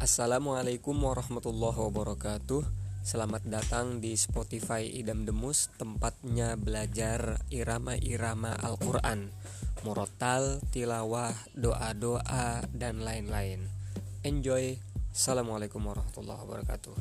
Assalamualaikum warahmatullahi wabarakatuh. Selamat datang di Spotify Idam Demus Tempatnya belajar irama-irama Al-Quran Murotal, tilawah, doa-doa, dan lain-lain. Enjoy. Assalamualaikum warahmatullahi wabarakatuh.